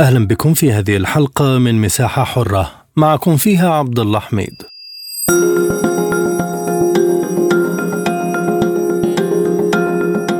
أهلا بكم في هذه الحلقة من مساحة حرة. معكم فيها عبد الله حميد.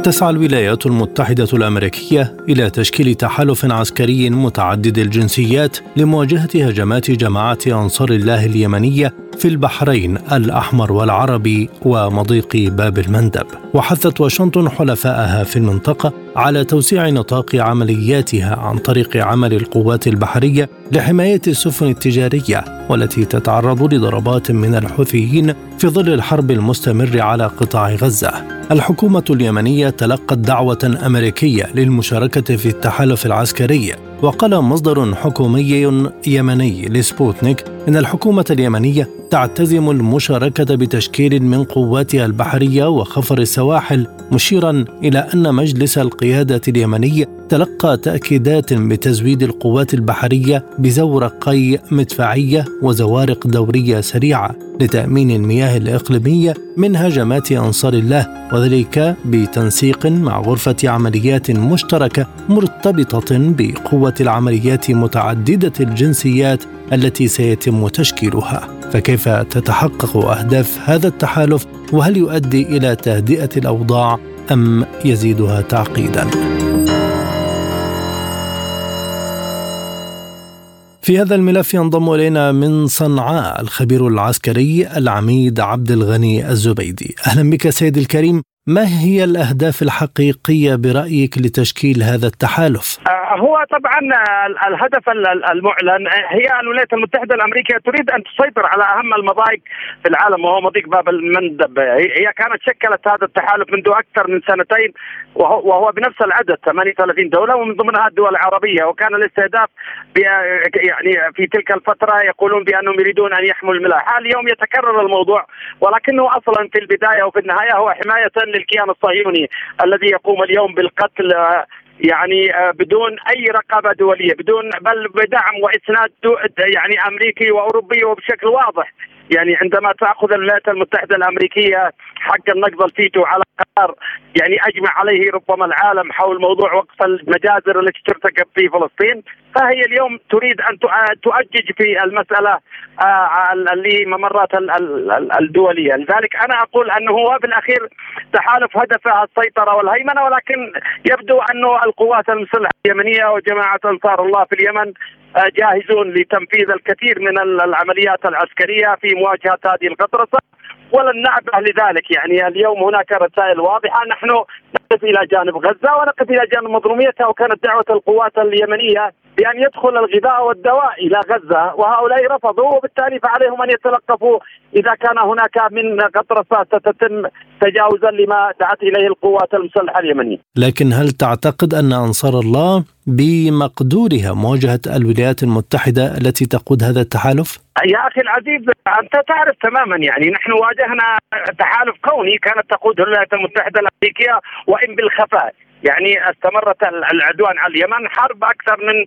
تسعى الولايات المتحدة الأمريكية إلى تشكيل تحالف عسكري متعدد الجنسيات لمواجهة هجمات جماعة أنصار الله اليمنية في البحرين الأحمر والعربي ومضيق باب المندب. وحثت واشنطن حلفائها في المنطقة على توسيع نطاق عملياتها عن طريق عمل القوات البحرية لحماية السفن التجارية والتي تتعرض لضربات من الحوثيين في ظل الحرب المستمر على قطاع غزة. الحكومة اليمنية تلقت دعوة أمريكية للمشاركة في التحالف العسكري. وقال مصدر حكومي يمني لسبوتنيك إن الحكومة اليمنية تعتزم المشاركة بتشكيل من قواتها البحرية وخفر السواحل مشيرا إلى أن مجلس القيادة اليمني تلقى تأكيدات بتزويد القوات البحرية بزورقي مدفعية وزوارق دورية سريعة لتأمين المياه الإقليمية من هجمات أنصار الله وذلك بتنسيق مع غرفة عمليات مشتركة مرتبطة بقوة العمليات متعددة الجنسيات التي سيتم تشكيلها. فكيف تتحقق أهداف هذا التحالف؟ وهل يؤدي إلى تهدئة الأوضاع؟ أم يزيدها تعقيدا؟ في هذا الملف ينضم إلينا من صنعاء الخبير العسكري العميد عبد الغني الزبيدي. أهلا بك سيد الكريم. ما هي الأهداف الحقيقية برأيك لتشكيل هذا التحالف؟ هو طبعا الهدف المعلن. هي الولايات المتحدة الأمريكية تريد أن تسيطر على أهم المضايق في العالم وهو مضيق باب المندب. هي كانت شكلت هذا التحالف منذ أكثر من سنتين وهو بنفس العدد 38 دولة ومن ضمنها الدول العربية. وكان الاستهداف يعني في تلك الفترة يقولون بأنهم يريدون أن يحموا الملاحة. اليوم يتكرر الموضوع ولكنه أصلا في البداية وفي النهاية هو حماية للكيان الصهيوني الذي يقوم اليوم بالقتل يعني آه، بدون أي رقابة دولية بدون بل بدعم وإسناد يعني أمريكي وأوروبي وبشكل واضح. يعني عندما تأخذ الولايات المتحدة الأمريكية حق النقض الفيتو على قرار يعني أجمع عليه ربما العالم حول موضوع وقف المجازر التي ترتكب في فلسطين. فهي اليوم تريد أن تؤجج في المسألة آه، اللي ممرات الدولية، لذلك أنا أقول أنه هو بالاخير تحالف هدفه السيطرة والهيمنة ولكن يبدو أنه القوات المسلحة اليمنية وجماعة أنصار الله في اليمن جاهزون لتنفيذ الكثير من العمليات العسكرية في مواجهة هذه القطرسه ولن نعبه لذلك. يعني اليوم هناك رسائل واضحة. نحن نقف إلى جانب غزة ونقف إلى جانب مظلوميتها وكانت دعوة القوات اليمنية بأن يدخل الغذاء والدواء إلى غزة وهؤلاء رفضوا وبالتالي فعليهم أن يتلقفوا إذا كان هناك من قطرة ستتم تجاوزا لما دعت إليه القوات المسلحة اليمنية. لكن هل تعتقد أن أنصار الله بمقدورها مواجهة الولايات المتحدة التي تقود هذا التحالف؟ يا أخي العزيز أنت تعرف تماما يعني نحن واجهنا تحالف كوني كانت تقوده الولايات المتحدة الأمريكية وان بالخفاء. يعني استمرت العدوان على اليمن. حرب أكثر من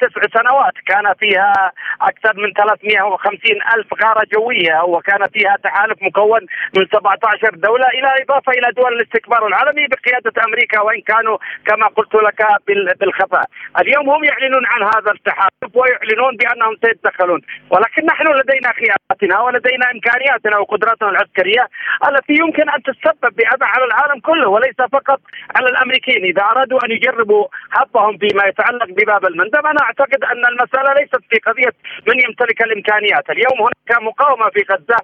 تسع سنوات. كان فيها أكثر من 350 ألف غارة جوية وكان فيها تحالف مكون من 17 دولة إلى إضافة إلى دول الاستكبار العالمي بقيادة أمريكا وإن كانوا كما قلت لك بالخفاء. اليوم هم يعلنون عن هذا التحالف ويعلنون بأنهم سيتدخلون. ولكن نحن لدينا خياراتنا ولدينا إمكانياتنا وقدراتنا العسكرية التي يمكن أن تسبب بأذى على العالم كله وليس فقط على الأمريكي المشركين إذا أرادوا أن يجربوا حظهم فيما يتعلق بباب المندب أنا أعتقد أن المسألة ليست في قضية من يمتلك الإمكانيات، اليوم هناك مقاومة في غزة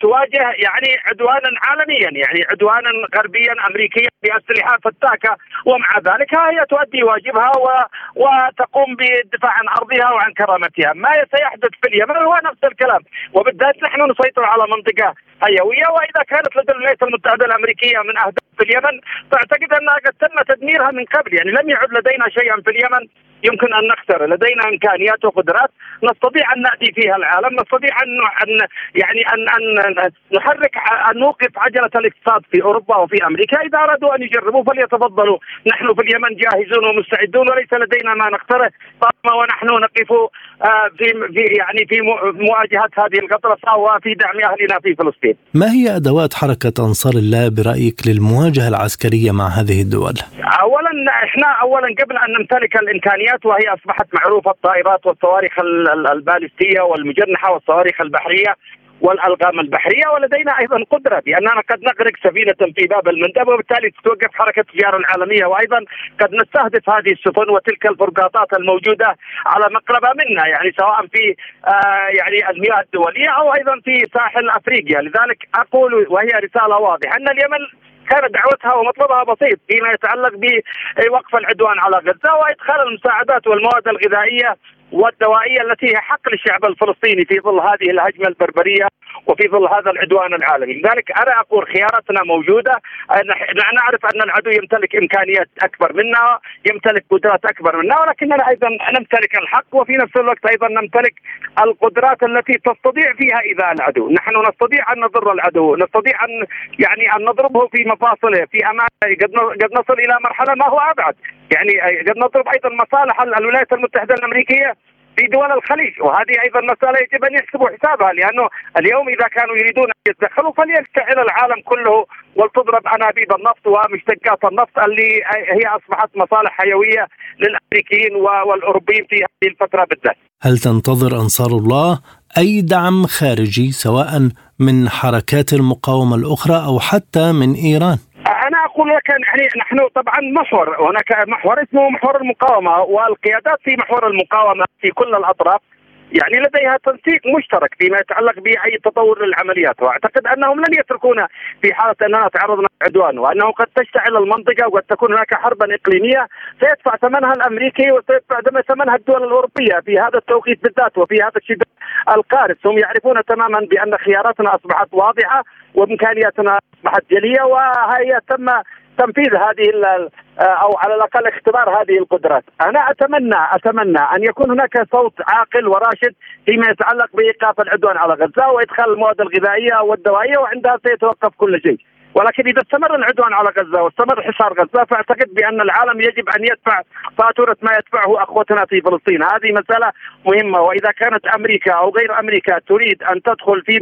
تواجه يعني عدوانا عالميا يعني عدوانا غربيا امريكيا بأسلحة فتاكة ومع ذلك هي تؤدي واجبها و... وتقوم بالدفاع عن أرضها وعن كرامتها، ما سيحدث في اليمن هو نفس الكلام، وبالذات نحن نسيطر على منطقة حيويه وإذا كانت لدى الولايات المتحدة الأمريكية من أهداف في اليمن فأعتقد أنها قد تم تدميرها من قبل. يعني لم يعد لدينا شيئا في اليمن. يمكن أن نخسر لدينا إمكانيات وقدرات نستطيع أن نأتي فيها العالم نستطيع أن يعني ان أن نحرك أن نوقف عجلة الاقتصاد في أوروبا وفي أمريكا. إذا أرادوا أن يجربوا فليتفضلوا. نحن في اليمن جاهزون ومستعدون وليس لدينا ما نختاره. ونحن نقف آه، في في يعني في مواجهة هذه الغطرسه وفي دعم أهلنا في فلسطين. ما هي أدوات حركة أنصار الله برأيك للمواجهة العسكرية مع هذه الدول؟ اولا إحنا اولا قبل أن نمتلك الإمكانيات وهي أصبحت معروفة الطائرات والصواريخ البالستية والمجنحة والصواريخ البحرية والألغام البحرية ولدينا أيضا قدرة بأننا قد نغرق سفينة في باب المندب وبالتالي تتوقف حركة التجاره العالمية. وأيضا قد نستهدف هذه السفن وتلك الفرقاطات الموجودة على مقربة منا يعني سواء في آه يعني المياه الدولية أو أيضا في ساحل أفريقيا. لذلك أقول وهي رسالة واضحة أن اليمن كانت دعوتها ومطلبها بسيط فيما يتعلق بوقف العدوان على غزة وإدخال المساعدات والمواد الغذائية والدوائية التي هي حق للشعب الفلسطيني في ظل هذه الهجمة البربرية وفي ظل هذا العدوان العالمي، لذلك أنا أقول خياراتنا موجودة، نحن نعرف أن العدو يمتلك إمكانيات أكبر منا، يمتلك قدرات أكبر منا، ولكننا أيضا نمتلك الحق وفي نفس الوقت أيضا نمتلك القدرات التي تستطيع فيها إيذاء العدو، نحن نستطيع أن نضر العدو، نستطيع أن يعني أن نضربه في مفاصله، في أمان قد قد نصل إلى مرحلة ما هو أبعد، يعني قد نضرب أيضا مصالح الولايات المتحدة الأمريكية في دول الخليج وهذه أيضا مسألة يجب أن يحسبوا حسابها لأنه اليوم إذا كانوا يريدون أن يتدخلوا فليشتعل العالم كله ولتضرب أنابيب النفط ومشتقات النفط اللي هي أصبحت مصالح حيوية للأمريكيين والأوروبيين في هذه الفترة بالذات. هل تنتظر أنصار الله أي دعم خارجي سواء من حركات المقاومة الأخرى أو حتى من إيران؟ أنا أقول لك يعني نحن طبعا محور. هناك محور اسمه محور المقاومة والقيادات في محور المقاومة في كل الأطراف يعني لديها تنسيق مشترك فيما يتعلق بأي تطور للعمليات. وأعتقد أنهم لن يتركونا في حالة أننا تعرضنا لعدوان وأنه قد تشتعل المنطقة وقد تكون هناك حربا إقليمية. سيدفع ثمنها الأمريكي وسيدفع ثمنها الدول الأوروبية في هذا التوقيت بالذات وفي هذا الشدة القارس هم يعرفون تماما بأن خياراتنا أصبحت واضحة وإمكانياتنا أصبحت جلية وهي تم تنفيذ هذه أو على الأقل اختبار هذه القدرات، أنا أتمنى أتمنى أن يكون هناك صوت عاقل وراشد فيما يتعلق بإيقاف العدوان على غزة وإدخال المواد الغذائية والدوائية وعندها سيتوقف كل شيء. ولكن إذا استمر العدوان على غزة واستمر حصار غزة فأعتقد بأن العالم يجب أن يدفع فاتورة ما يدفعه أخوتنا في فلسطين، هذه مسألة مهمة وإذا كانت أمريكا أو غير أمريكا تريد أن تدخل في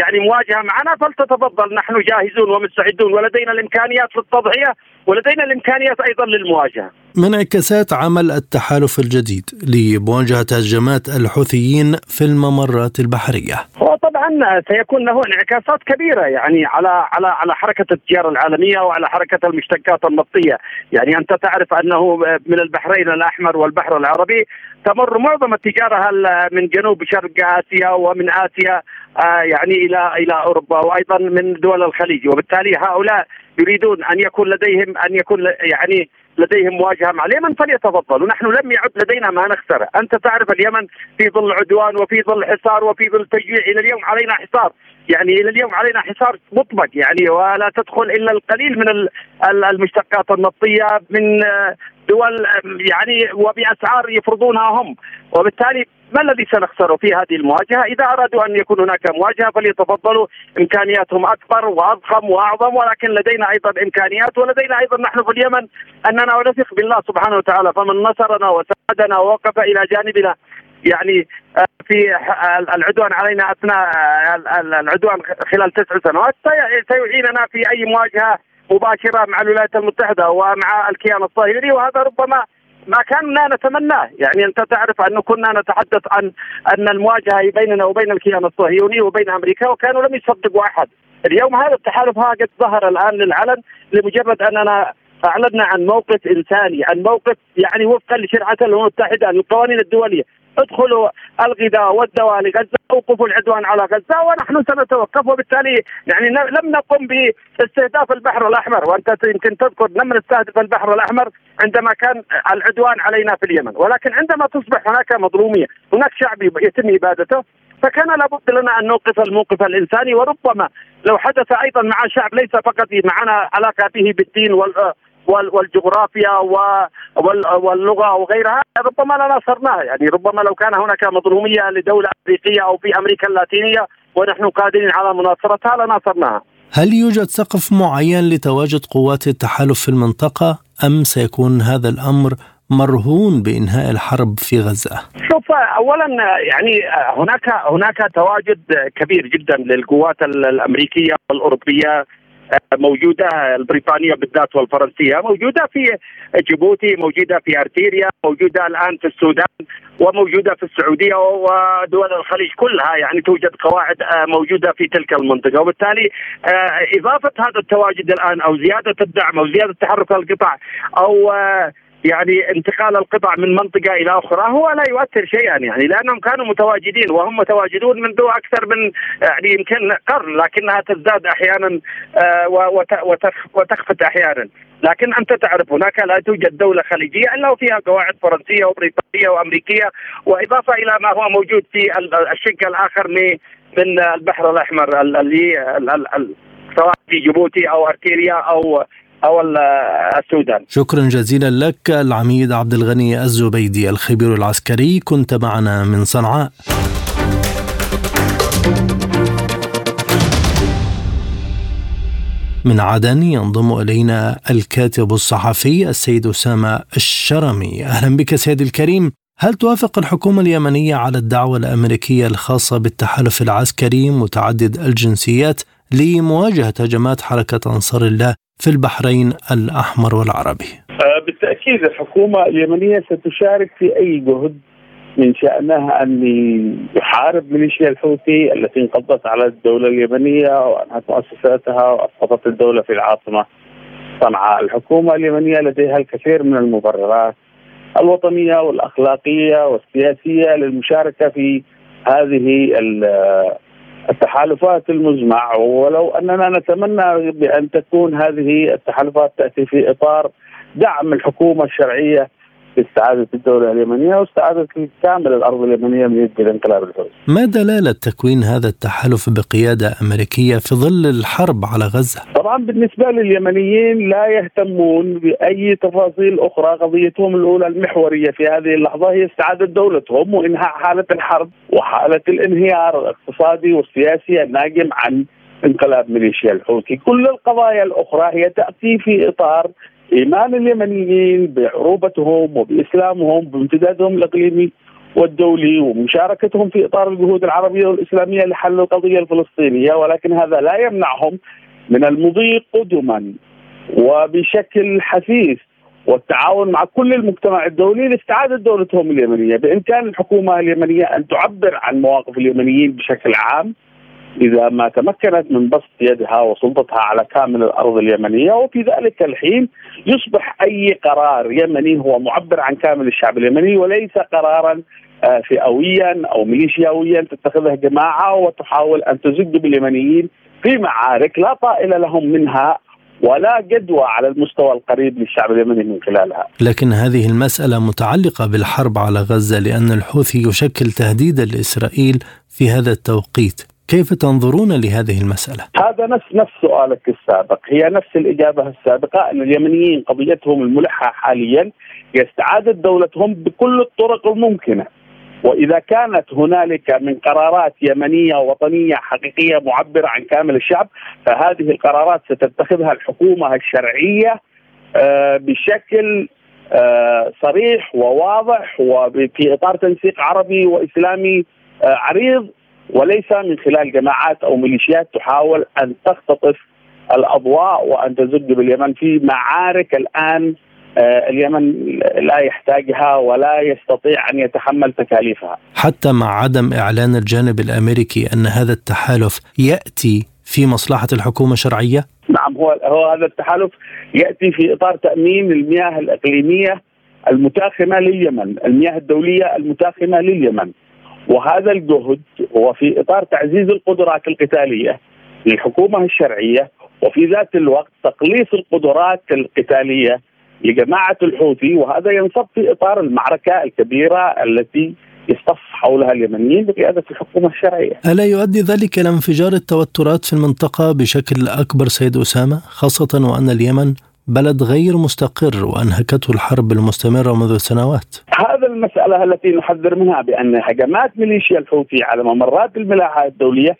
يعني مواجهة معنا فلتتفضل نحن جاهزون ومستعدون ولدينا الإمكانيات للتضحية ولدينا الإمكانيات أيضا للمواجهة. من انعكاسات عمل التحالف الجديد لمواجهة هجمات الحوثيين في الممرات البحرية. هو طبعا سيكون له انعكاسات كبيرة يعني على على على حركة التجاره العالمية وعلى حركة المشتقات النفطيه، يعني أنت تعرف أنه من البحرين الأحمر والبحر العربي تمر معظم التجارة من جنوب شرق آسيا ومن آسيا آه، يعني إلى إلى أوروبا وأيضا من دول الخليج وبالتالي هؤلاء يريدون أن يكون لديهم أن يكون يعني لديهم مواجهه مع اليمن فليتفضل. ونحن لم يعد لدينا ما نخسره، أنت تعرف اليمن في ظل عدوان وفي ظل حصار وفي ظل تجويع إلى اليوم علينا حصار، يعني إلى اليوم علينا حصار مطبق يعني ولا تدخل إلا القليل من المشتقات النفطيه من دول يعني وبأسعار يفرضونها هم. وبالتالي ما الذي سنخسره في هذه المواجهة؟ إذا أرادوا أن يكون هناك مواجهة فليتفضلوا إمكانياتهم أكبر وأضخم وأعظم ولكن لدينا أيضا إمكانيات ولدينا أيضا نحن في اليمن أننا نثق بالله سبحانه وتعالى فمن نصرنا وساعدنا ووقف إلى جانبنا يعني آه، في العدوان علينا أثناء العدوان خلال تسع سنوات سيعيننا في أي مواجهة مباشرة مع الولايات المتحدة ومع الكيان الصهيوني وهذا ربما ما كنا نتمناه. يعني أنت تعرف أنه كنا نتحدث عن أن المواجهة بيننا وبين الكيان الصهيوني وبين أمريكا وكانوا لم يصدقوا أحد. اليوم هذا التحالف ها قد ظهر الآن للعلن لمجرد أننا اعلنا عن موقف إنساني عن موقف يعني وفقا لشرعة الأمم المتحدة القوانين الدولية. ادخلوا الغذاء والدواء لغزة اوقفوا العدوان على غزة ونحن سنتوقف. وبالتالي يعني لم نقم باستهداف البحر الأحمر. وأنت يمكن تذكر لم نستهدف البحر الأحمر عندما كان العدوان علينا في اليمن ولكن عندما تصبح هناك مظلومية هناك شعب يتم ابادته فكان لابد لنا أن نوقف الموقف الإنساني وربما لو حدث أيضا مع شعب ليس فقط معنا علاقة به بالدين وال والجغرافيا واللغة أو غيرها ربما لناصرناها يعني ربما لو كان هناك مظلومية لدولة أفريقية أو في أمريكا اللاتينية ونحن قادرين على مناصرتها لناصرناها. هل يوجد سقف معين لتواجد قوات التحالف في المنطقة أم سيكون هذا الأمر مرهون بإنهاء الحرب في غزة؟ شوف اولا يعني هناك هناك تواجد كبير جدا للقوات الأمريكية والأوروبية موجودة البريطانية بالذات والفرنسية موجودة في جيبوتي موجودة في أرتيريا موجودة الآن في السودان وموجودة في السعودية ودول الخليج كلها. يعني توجد قواعد موجودة في تلك المنطقة. وبالتالي إضافة هذا التواجد الآن أو زيادة الدعم أو زيادة تحرك القطاع أو يعني انتقال القطع من منطقة إلى أخرى هو لا يؤثر شيئا يعني لأنهم كانوا متواجدين وهم متواجدون منذ أكثر من يعني يمكن قرن لكنها تزداد أحيانا آه، وتخفت أحيانا. لكن أنت تعرف هناك لا توجد دولة خليجية إلا وفيها قواعد فرنسية وبريطانية وأمريكية وإضافة إلى ما هو موجود في الشق الآخر من البحر الأحمر اللي سواء في جيبوتي أو ارتيريا أو أو السودان. شكرا جزيلا لك العميد عبد الغني الزبيدي الخبير العسكري كنت معنا من صنعاء. من عدن ينضم إلينا الكاتب الصحفي السيد أسامة الشرمي، أهلا بك سيدي الكريم. هل توافق الحكومة اليمنية على الدعوة الأمريكية الخاصة بالتحالف العسكري متعدد الجنسيات لمواجهة هجمات حركة أنصار الله في البحرين الأحمر والعربي. آه، بالتأكيد الحكومة اليمنية ستشارك في أي جهد من شأنها أن يحارب ميليشيا الحوثي التي انقضت على الدولة اليمنية وأنهت مؤسساتها وأسقطت الدولة في العاصمة صنعاء. الحكومة اليمنية لديها الكثير من المبررات الوطنية والأخلاقية والسياسية للمشاركة في هذه التحالفات المزمع ولو أننا نتمنى بأن تكون هذه التحالفات تأتي في إطار دعم الحكومة الشرعية لاستعادة الدولة اليمنية واستعادة كامل الأرض اليمنية من يد الانقلاب الحوثي. ما دلالة تكوين هذا التحالف بقيادة أمريكية في ظل الحرب على غزة؟ طبعا بالنسبة لليمنيين لا يهتمون بأي تفاصيل أخرى قضيتهم الأولى المحورية في هذه اللحظة هي استعادة دولتهم وإنهاء حالة الحرب وحالة الانهيار الاقتصادي والسياسي الناجم عن انقلاب ميليشيا الحوثي كل القضايا الأخرى هي تأتي في إطار إيمان اليمنيين بعروبتهم وبإسلامهم بامتدادهم الإقليمي والدولي ومشاركتهم في إطار الجهود العربية والإسلامية لحل القضية الفلسطينية ولكن هذا لا يمنعهم من المضي قدما وبشكل حثيث والتعاون مع كل المجتمع الدولي لاستعادة دولتهم اليمنية، بإمكان الحكومة اليمنية أن تعبر عن مواقف اليمنيين بشكل عام إذا ما تمكنت من بسط يدها وسلطتها على كامل الأرض اليمنية وفي ذلك الحين يصبح أي قرار يمني هو معبر عن كامل الشعب اليمني وليس قرارا آه، فئويا أو ميليشياويا تتخذه جماعة وتحاول أن تزج باليمنيين في معارك لا طائل لهم منها ولا جدوى على المستوى القريب للشعب اليمني من خلالها. لكن هذه المسألة متعلقة بالحرب على غزة لأن الحوثي يشكل تهديدا لإسرائيل في هذا التوقيت. كيف تنظرون لهذه المسألة؟ هذا نفس نفس سؤالك السابق، هي نفس الإجابة السابقة أن اليمنيين قضيتهم الملحة حاليا هي استعادة دولتهم بكل الطرق الممكنة. وإذا كانت هنالك من قرارات يمنية وطنيه حقيقية معبرة عن كامل الشعب فهذه القرارات ستتخذها الحكومة الشرعية آه، بشكل آه، صريح وواضح وفي إطار تنسيق عربي وإسلامي آه، عريض وليس من خلال جماعات أو ميليشيات تحاول أن تختطف الأضواء وأن تزج باليمن في معارك الآن آه، اليمن لا يحتاجها ولا يستطيع أن يتحمل تكاليفها. حتى مع عدم إعلان الجانب الأمريكي أن هذا التحالف يأتي في مصلحة الحكومة شرعيه؟ نعم هو هو هذا التحالف يأتي في إطار تأمين المياه الإقليمية المتاخمة لليمن، المياه الدولية المتاخمة لليمن. وهذا الجهد هو في إطار تعزيز القدرات القتالية للحكومة الشرعية وفي ذات الوقت تقليص القدرات القتالية لجماعة الحوثي وهذا ينصب في إطار المعركة الكبيرة التي يصطف حولها اليمنيين بقيادة الحكومة الشرعية. ألا يؤدي ذلك إلى انفجار التوترات في المنطقة بشكل أكبر سيد أسامة خاصة وأن اليمن بلد غير مستقر وأنهكته الحرب المستمرة منذ سنوات. هذا المسألة التي نحذر منها بأن هجمات ميليشيا الحوثي على ممرات الملاحة الدولية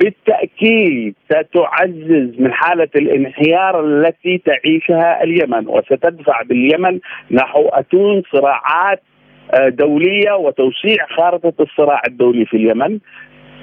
بالتأكيد ستعزز من حالة الانهيار التي تعيشها اليمن وستدفع باليمن نحو أتون صراعات آه، دولية وتوسيع خارطة الصراع الدولي في اليمن.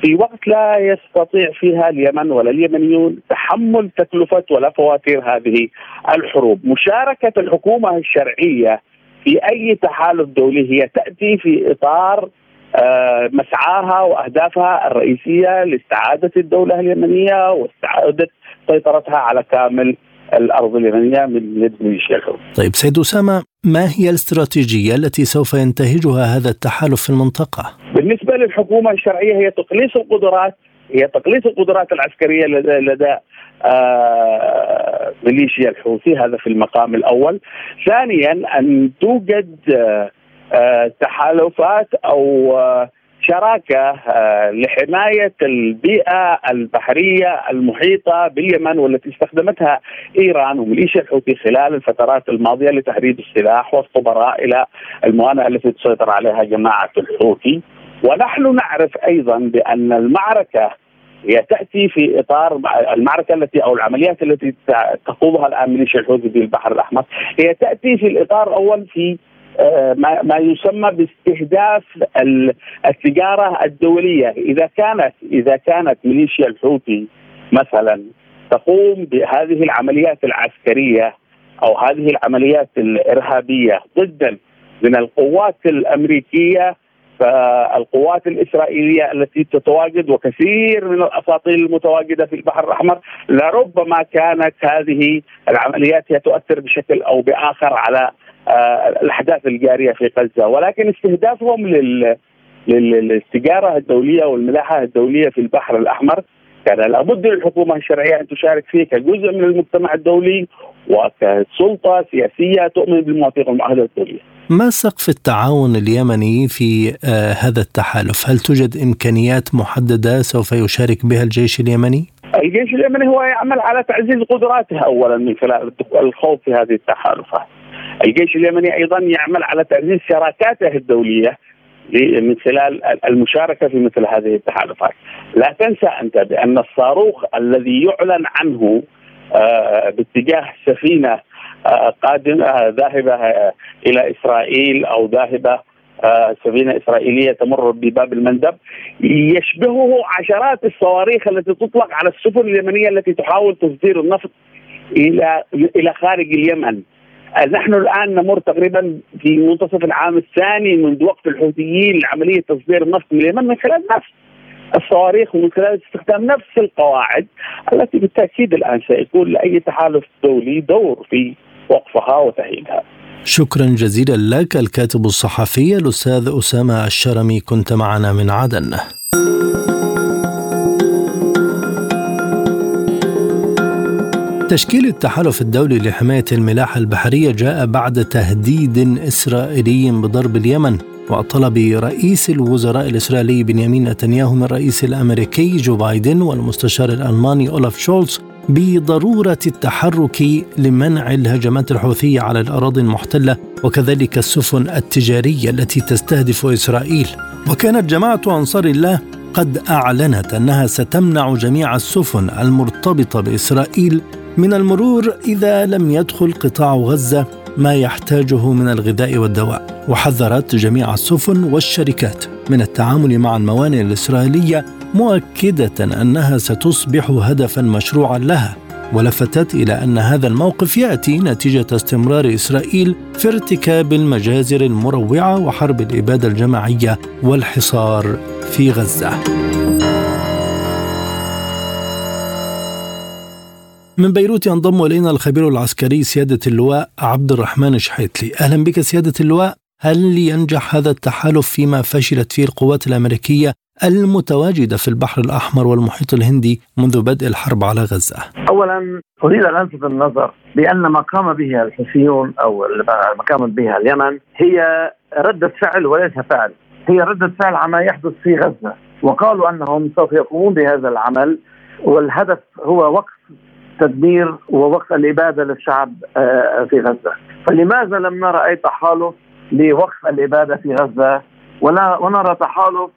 في وقت لا يستطيع فيها اليمن ولا اليمنيون تحمل تكلفة ولا فواتير هذه الحروب، مشاركة الحكومة الشرعية في أي تحالف دولي هي تأتي في إطار آه، مسعاها وأهدافها الرئيسية لاستعادة الدولة اليمنية واستعادة سيطرتها على كامل الأرض اليمنيه من يد ميليشيا طيب سيد أسامة ما هي الاستراتيجية التي سوف ينتهجها هذا التحالف في المنطقة؟ بالنسبة للحكومة الشرعية هي تقليص القدرات هي تقليص القدرات العسكرية لدى آه ميليشيا الحوثي هذا في المقام الأول ثانيا أن توجد آه آه، تحالفات أو آه، شراكة آه، لحماية البيئة البحرية المحيطة باليمن والتي استخدمتها إيران وميليشيا الحوثي خلال الفترات الماضية لتهريب السلاح والخبراء إلى الموانئ التي تسيطر عليها جماعة الحوثي. ونحن نعرف أيضا بأن المعركة هي تأتي في إطار المعركة التي أو العمليات التي تخوضها الآن ميليشيا الحوثي في البحر الأحمر. هي تأتي في الإطار الأول في آه، ما يسمى باستهداف التجارة الدولية. إذا كانت إذا كانت ميليشيا الحوثي مثلا تقوم بهذه العمليات العسكرية أو هذه العمليات الإرهابية ضدا من القوات الأمريكية فالقوات الإسرائيلية التي تتواجد وكثير من الاساطيل المتواجدة في البحر الأحمر لربما كانت هذه العمليات هي تؤثر بشكل أو بآخر على الأحداث الجارية في غزة ولكن استهدافهم لل للتجاره الدولية والملاحة الدولية في البحر الأحمر كان لابد للحكومة الشرعية أن تشارك فيه كجزء من المجتمع الدولي وكسلطة سياسية تؤمن بالمواثيق والمعاهدات الدولية. ما سقف التعاون اليمني في آه هذا التحالف؟ هل توجد إمكانيات محددة سوف يشارك بها الجيش اليمني؟ الجيش اليمني هو يعمل على تعزيز قدراته اولا من خلال الخوض في هذه التحالفات. الجيش اليمني أيضا يعمل على تعزيز شراكاته الدولية من خلال المشاركة في مثل هذه التحالفات. لا تنسى أنت بأن الصاروخ الذي يعلن عنه آه، باتجاه سفينة آه، قادمة ذاهبة آه، إلى إسرائيل أو ذاهبة سفينة إسرائيلية تمر بباب المندب يشبهه عشرات الصواريخ التي تطلق على السفن اليمنية التي تحاول تصدير النفط إلى إلى خارج اليمن نحن الآن نمر تقريبا في منتصف العام الثاني منذ وقف الحوثيين لعملية تصدير النفط من اليمن من خلال نفس الصواريخ ومن خلال استخدام نفس القواعد التي بالتأكيد الآن سيكون لأي تحالف دولي دور في وقفها وتأهيلها. شكرا جزيلا لك الكاتب الصحفي الأستاذ أسامة الشرمي كنت معنا من عدن. تشكيل التحالف الدولي لحماية الملاحة البحرية جاء بعد تهديد إسرائيلي بضرب اليمن وطلب رئيس الوزراء الإسرائيلي بنيامين نتنياهو من الرئيس الأمريكي جو بايدن والمستشار الألماني أولاف شولز بضرورة التحرك لمنع الهجمات الحوثية على الأراضي المحتلة وكذلك السفن التجارية التي تستهدف إسرائيل. وكانت جماعة أنصار الله قد أعلنت أنها ستمنع جميع السفن المرتبطة بإسرائيل من المرور إذا لم يدخل قطاع غزة ما يحتاجه من الغذاء والدواء وحذرت جميع السفن والشركات من التعامل مع الموانئ الإسرائيلية مؤكدة أنها ستصبح هدفا مشروعا لها ولفتت إلى أن هذا الموقف يأتي نتيجة استمرار إسرائيل في ارتكاب المجازر المروعة وحرب الإبادة الجماعية والحصار في غزة. من بيروت ينضم إلينا الخبير العسكري سيادة اللواء عبد الرحمن شحيتلي. أهلا بك سيادة اللواء. هل ينجح هذا التحالف فيما فشلت فيه القوات الأمريكية المتواجدة في البحر الأحمر والمحيط الهندي منذ بدء الحرب على غزة؟ اولا أريد أن ألفت النظر بأن ما قام به الحوثيون أو ما قامت بها اليمن هي ردة فعل وليس فعل، هي ردة فعل عما يحدث في غزة، وقالوا أنهم سوف يقومون بهذا العمل والهدف هو وقف تدمير ووقف الإبادة للشعب آه، في غزة، فلماذا لم نرى أي تحالف لوقف الإبادة في غزة؟ ولا ونرى تحالف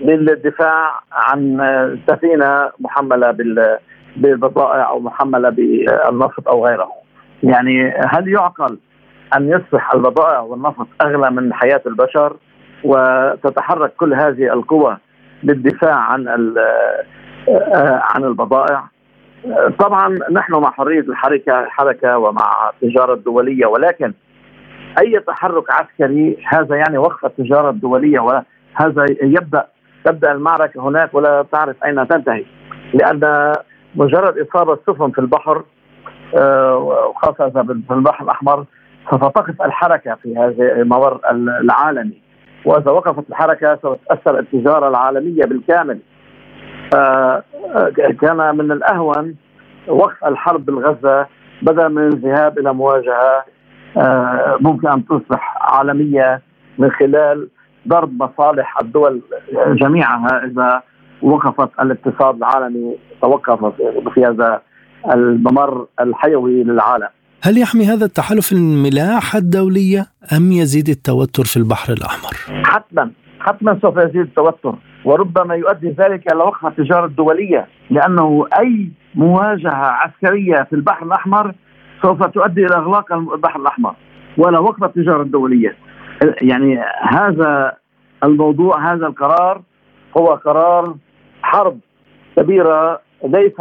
للدفاع عن سفينة محملة بالبضائع أو محملة بالنفط أو غيره. يعني هل يعقل أن يصبح البضائع والنفط أغلى من حياة البشر وتتحرك كل هذه القوى للدفاع عن عن البضائع طبعا نحن مع حرية الحركه حركه ومع التجارة الدولية ولكن أي تحرك عسكري هذا يعني وقف التجارة الدولية وهذا يبدا تبدأ المعركة هناك ولا تعرف أين تنتهي. لأن مجرد إصابة سفن في البحر آه، وخاصة في البحر الأحمر سوف تقف الحركة في هذا الممر العالمي. وإذا وقفت الحركة سوف تأثر التجارة العالمية بالكامل. كان من الأهون وقف الحرب بالغزة بدلا من الذهاب إلى مواجهة آه، ممكن أن تصبح عالمية من خلال ضرب مصالح الدول جميعها إذا وقفت الاقتصاد العالمي توقف في هذا الممر الحيوي للعالم. هل يحمي هذا التحالف الملاحه الدولية أم يزيد التوتر في البحر الأحمر؟ حتما حتما سوف يزيد التوتر وربما يؤدي ذلك إلى وقف التجارة الدولية لأنه أي مواجهة عسكرية في البحر الأحمر سوف تؤدي إلى إغلاق البحر الأحمر ولا وقف التجارة الدولية يعني هذا الموضوع هذا القرار هو قرار حرب كبيرة ليس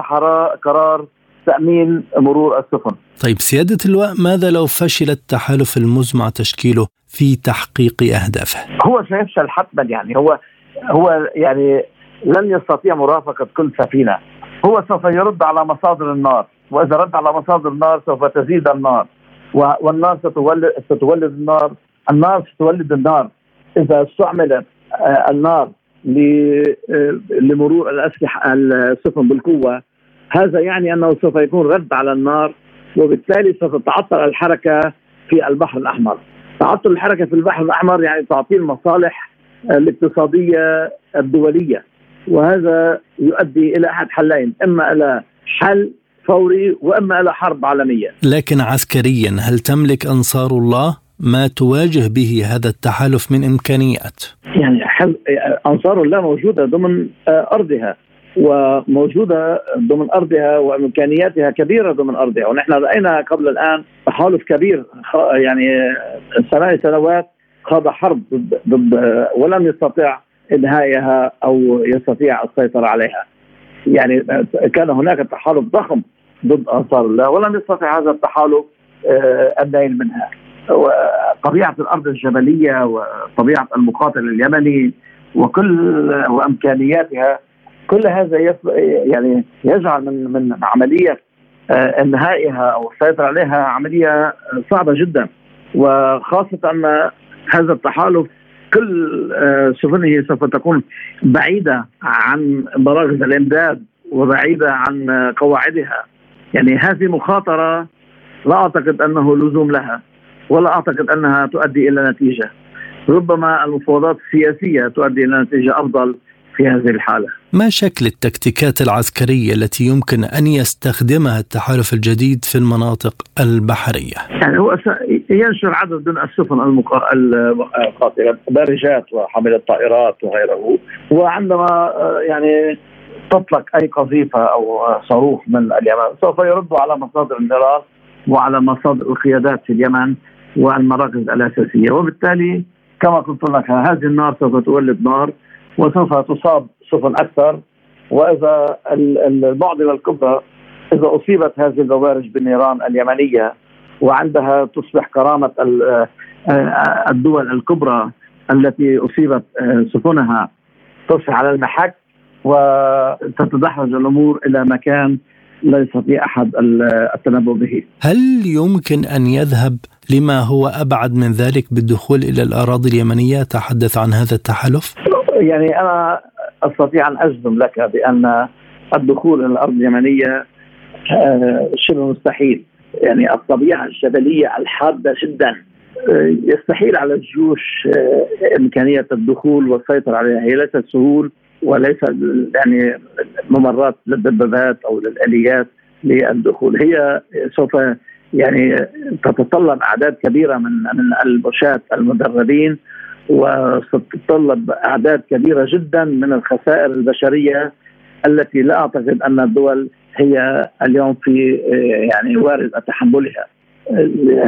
قرار تأمين مرور السفن. طيب سيادة اللواء ماذا لو فشل التحالف المزمع تشكيله في تحقيق أهدافه؟ هو سيفشل حتما يعني هو هو يعني لن يستطيع مرافقة كل سفينة، هو سوف يرد على مصادر النار، وإذا رد على مصادر النار سوف تزيد النار. والنار ستولد ستولد النار، النار ستولد النار. إذا استعملت آه، النار آه، لمرور الأسلحة السفن بالقوة هذا يعني أنه سوف يكون رد على النار وبالتالي سوف تتعطل الحركة في البحر الأحمر. تعطل الحركة في البحر الأحمر يعني تعطيل المصالح الاقتصادية الدولية وهذا يؤدي إلى أحد حلين إما إلى حل فوري وإما إلى حرب عالمية. لكن عسكريا هل تملك أنصار الله ما تواجه به هذا التحالف من إمكانيات؟ يعني أنصار الله موجودة ضمن آه، أرضها وموجودة ضمن أرضها وإمكانياتها كبيرة ضمن أرضها ونحن رأينا قبل الآن تحالف كبير يعني ثمان سنوات خاض حرب ضد ولم يستطع إنهائها أو يستطيع السيطرة عليها. يعني كان هناك تحالف ضخم ضد أنصار الله ولم يستطع هذا التحالف آه، النيل منها. وطبيعة الأرض الجبلية وطبيعة المقاتل اليمني وكل وأمكانياتها كل هذا يعني يجعل من من عملية آه، إنهائها أو السيطرة عليها عملية صعبة جدا وخاصة ان هذا التحالف كل آه، سفنه سوف تكون بعيدة عن مراكز الإمداد وبعيدة عن قواعدها. يعني هذه مخاطرة لا أعتقد أنه لزوم لها ولا أعتقد أنها تؤدي إلى نتيجة. ربما المفاوضات السياسية تؤدي إلى نتيجة أفضل في هذه الحالة. ما شكل التكتيكات العسكرية التي يمكن أن يستخدمها التحالف الجديد في المناطق البحرية؟ يعني هو ينشر عدد من السفن القاتلة بارجات وحاملة طائرات وغيره وعندما آه، يعني تطلق أي قذيفة أو صاروخ من اليمن سوف يرد على مصادر النيران وعلى مصادر القيادات في اليمن والمراكز الأساسية وبالتالي كما قلت لك هذه النار سوف تولد نار وسوف تصاب سفن أكثر وإذا المعضلة الكبرى إذا أصيبت هذه البوارج بالنيران اليمنية وعندها تصبح كرامة الدول الكبرى التي أصيبت سفنها تصبح على المحك وتتدحرج الأمور إلى مكان لا يستطيع أحد التنبؤ به. هل يمكن أن يذهب لما هو أبعد من ذلك بالدخول إلى الأراضي اليمنية؟ تحدث عن هذا التحالف؟ يعني أنا أستطيع أن أجزم لك بأن الدخول إلى الأرض اليمنية آه، شبه مستحيل. يعني الطبيعة الجبلية الحادة جدا آه، يستحيل على الجيوش آه، إمكانية الدخول والسيطرة عليها. هي ليست سهول وليس يعني ممرات للدبابات أو للآليات للدخول. هي سوف يعني تتطلب أعداد كبيرة من من المدربين. وستتطلب أعداد كبيرة جدا من الخسائر البشرية التي لا أعتقد أن الدول هي اليوم في يعني وارد تحملها.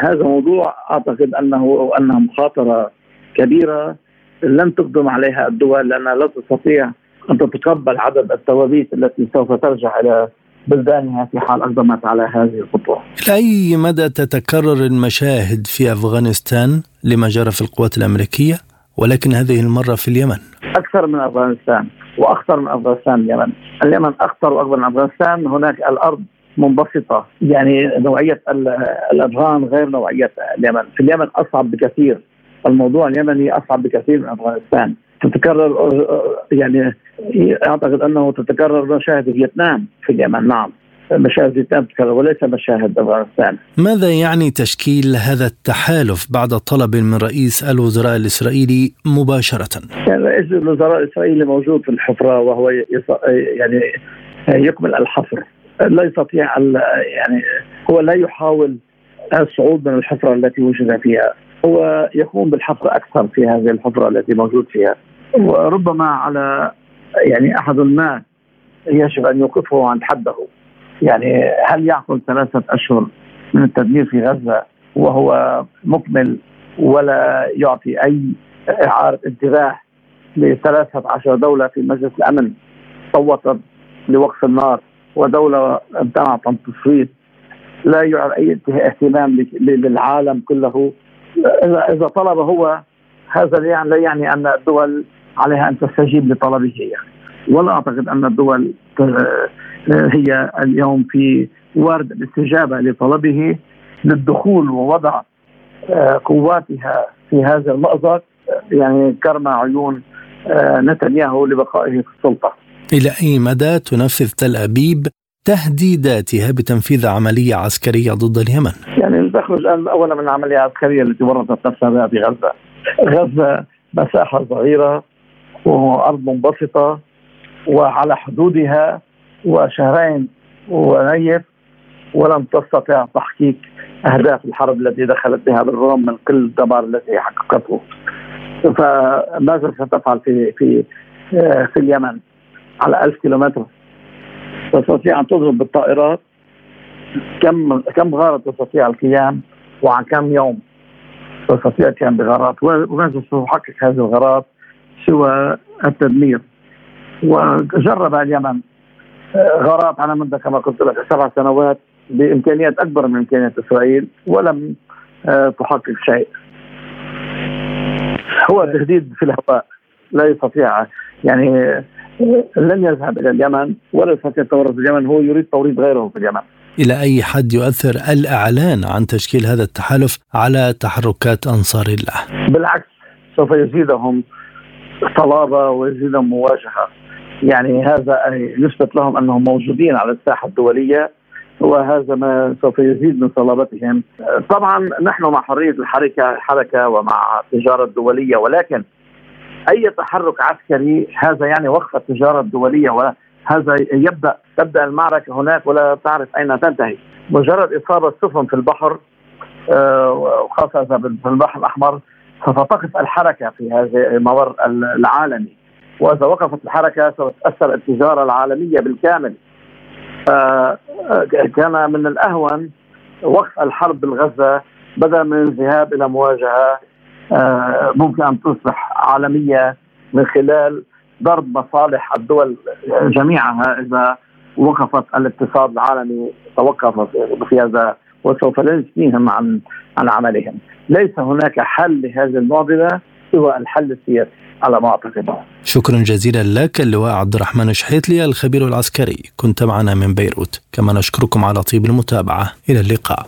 هذا موضوع أعتقد أنه أنها مخاطرة كبيرة لن تقدم عليها الدول لانها لا تستطيع أن تتقبل عدد التوابيت التي سوف ترجع إلى بلدانها في حال أقدمت على هذه الخطوة. إلى اي مدى تتكرر المشاهد في أفغانستان لما جرى في القوات الأمريكية ولكن هذه المرة في اليمن؟ أكثر من أفغانستان وأخطر من أفغانستان اليمن، اليمن أخطر وأكبر من أفغانستان، هناك الأرض منبسطة، يعني نوعية الافغان غير نوعية اليمن، في اليمن أصعب بكثير، الموضوع اليمني أصعب بكثير من أفغانستان، تتكرر يعني أعتقد أنه تتكرر مشاهد فيتنام في اليمن. نعم. مشاهد تتكرر وليس مشاهد أفغانستان. ماذا يعني تشكيل هذا التحالف بعد طلب من رئيس الوزراء الإسرائيلي مباشرة؟ يعني رئيس الوزراء الإسرائيلي موجود في الحفرة وهو يعني يكمل الحفر. لا يستطيع يعني هو لا يحاول الصعود من الحفرة التي وجد فيها. هو يقوم بالحفر أكثر في هذه الحفرة التي موجود فيها. وربما على يعني أحد ما يجب أن يوقفه عند حده يعني هل يعقل ثلاثة أشهر من التدمير في غزة وهو مكمل ولا يعطي أي إعارة انتباه لثلاثة عشر دولة في مجلس الأمن؟ صوتت لوقف النار ودولة امتنعت عن التصويت لا يعر أي اهتمام للعالم كله. إذا طلب هو هذا يعني لا يعني أن الدول عليها أن تستجيب لطلبه يعني. ولا أعتقد أن الدول هي اليوم في ورد الاستجابة لطلبه للدخول ووضع آه، قواتها في هذا المأزق يعني كرم عيون آه، نتنياهو لبقائه في السلطة. إلى أي مدى تنفذ تل أبيب تهديداتها بتنفيذ عملية عسكرية ضد اليمن؟ يعني تخرج اولا من العملية العسكريه التي ورطت نفسها بها في غزة. غزة مساحة صغيرة وأرض منبسطة وعلى حدودها وشهرين ونيف ولم تستطع تحقيق أهداف الحرب التي دخلت بها بالرغم من كل الدمار الذي حققته. فماذا ستفعل في في في اليمن على ألف كيلومتر. تستطيع أن تضرب بالطائرات. كم كم غارة تستطيع القيام وعن كم يوم؟ تستطيع القيام بغارات. وماذا ستحقق هذه الغارات سوى التدمير؟ وجرب اليمن آه، غارات على مدة كما قلت لك سبع سنوات بإمكانيات أكبر من إمكانيات إسرائيل ولم آه، تحقق شيء. هو تهديد في الهواء لا يستطيع يعني آه، لن يذهب إلى اليمن ولا يستطيع التورط في اليمن هو يريد توريط غيره في اليمن. إلى أي حد يؤثر الإعلان عن تشكيل هذا التحالف على تحركات أنصار الله؟ بالعكس سوف يزيدهم صلابة ويزيدهم مواجهة يعني هذا يثبت لهم أنهم موجودين على الساحة الدولية وهذا ما سوف يزيد من صلابتهم. طبعا نحن مع حرية الحركة حركه ومع التجارة الدولية ولكن أي تحرك عسكري هذا يعني وقف التجارة الدولية وهذا يبدأ تبدأ المعركة هناك ولا تعرف أين تنتهي. مجرد إصابة السفن في البحر آه، وخاصة في البحر الأحمر ستقف الحركة في هذا الممر العالمي. وإذا وقفت الحركة سوف تأثر التجاره العالمية بالكامل. كان من الأهون وقف الحرب بالغزة بدلا من الذهاب إلى مواجهة آه، ممكن أن تصبح عالمية من خلال ضرب مصالح الدول جميعها. إذا وقفت الاقتصاد العالمي توقف في هذا وسوف لا عن عن عملهم. ليس هناك حل لهذه المعضلة سوى الحل السياسي. على ما أعتقد. شكرا جزيلا لك اللواء عبد الرحمن الشحيتلي الخبير العسكري. كنت معنا من بيروت. كما نشكركم على طيب المتابعة. إلى اللقاء.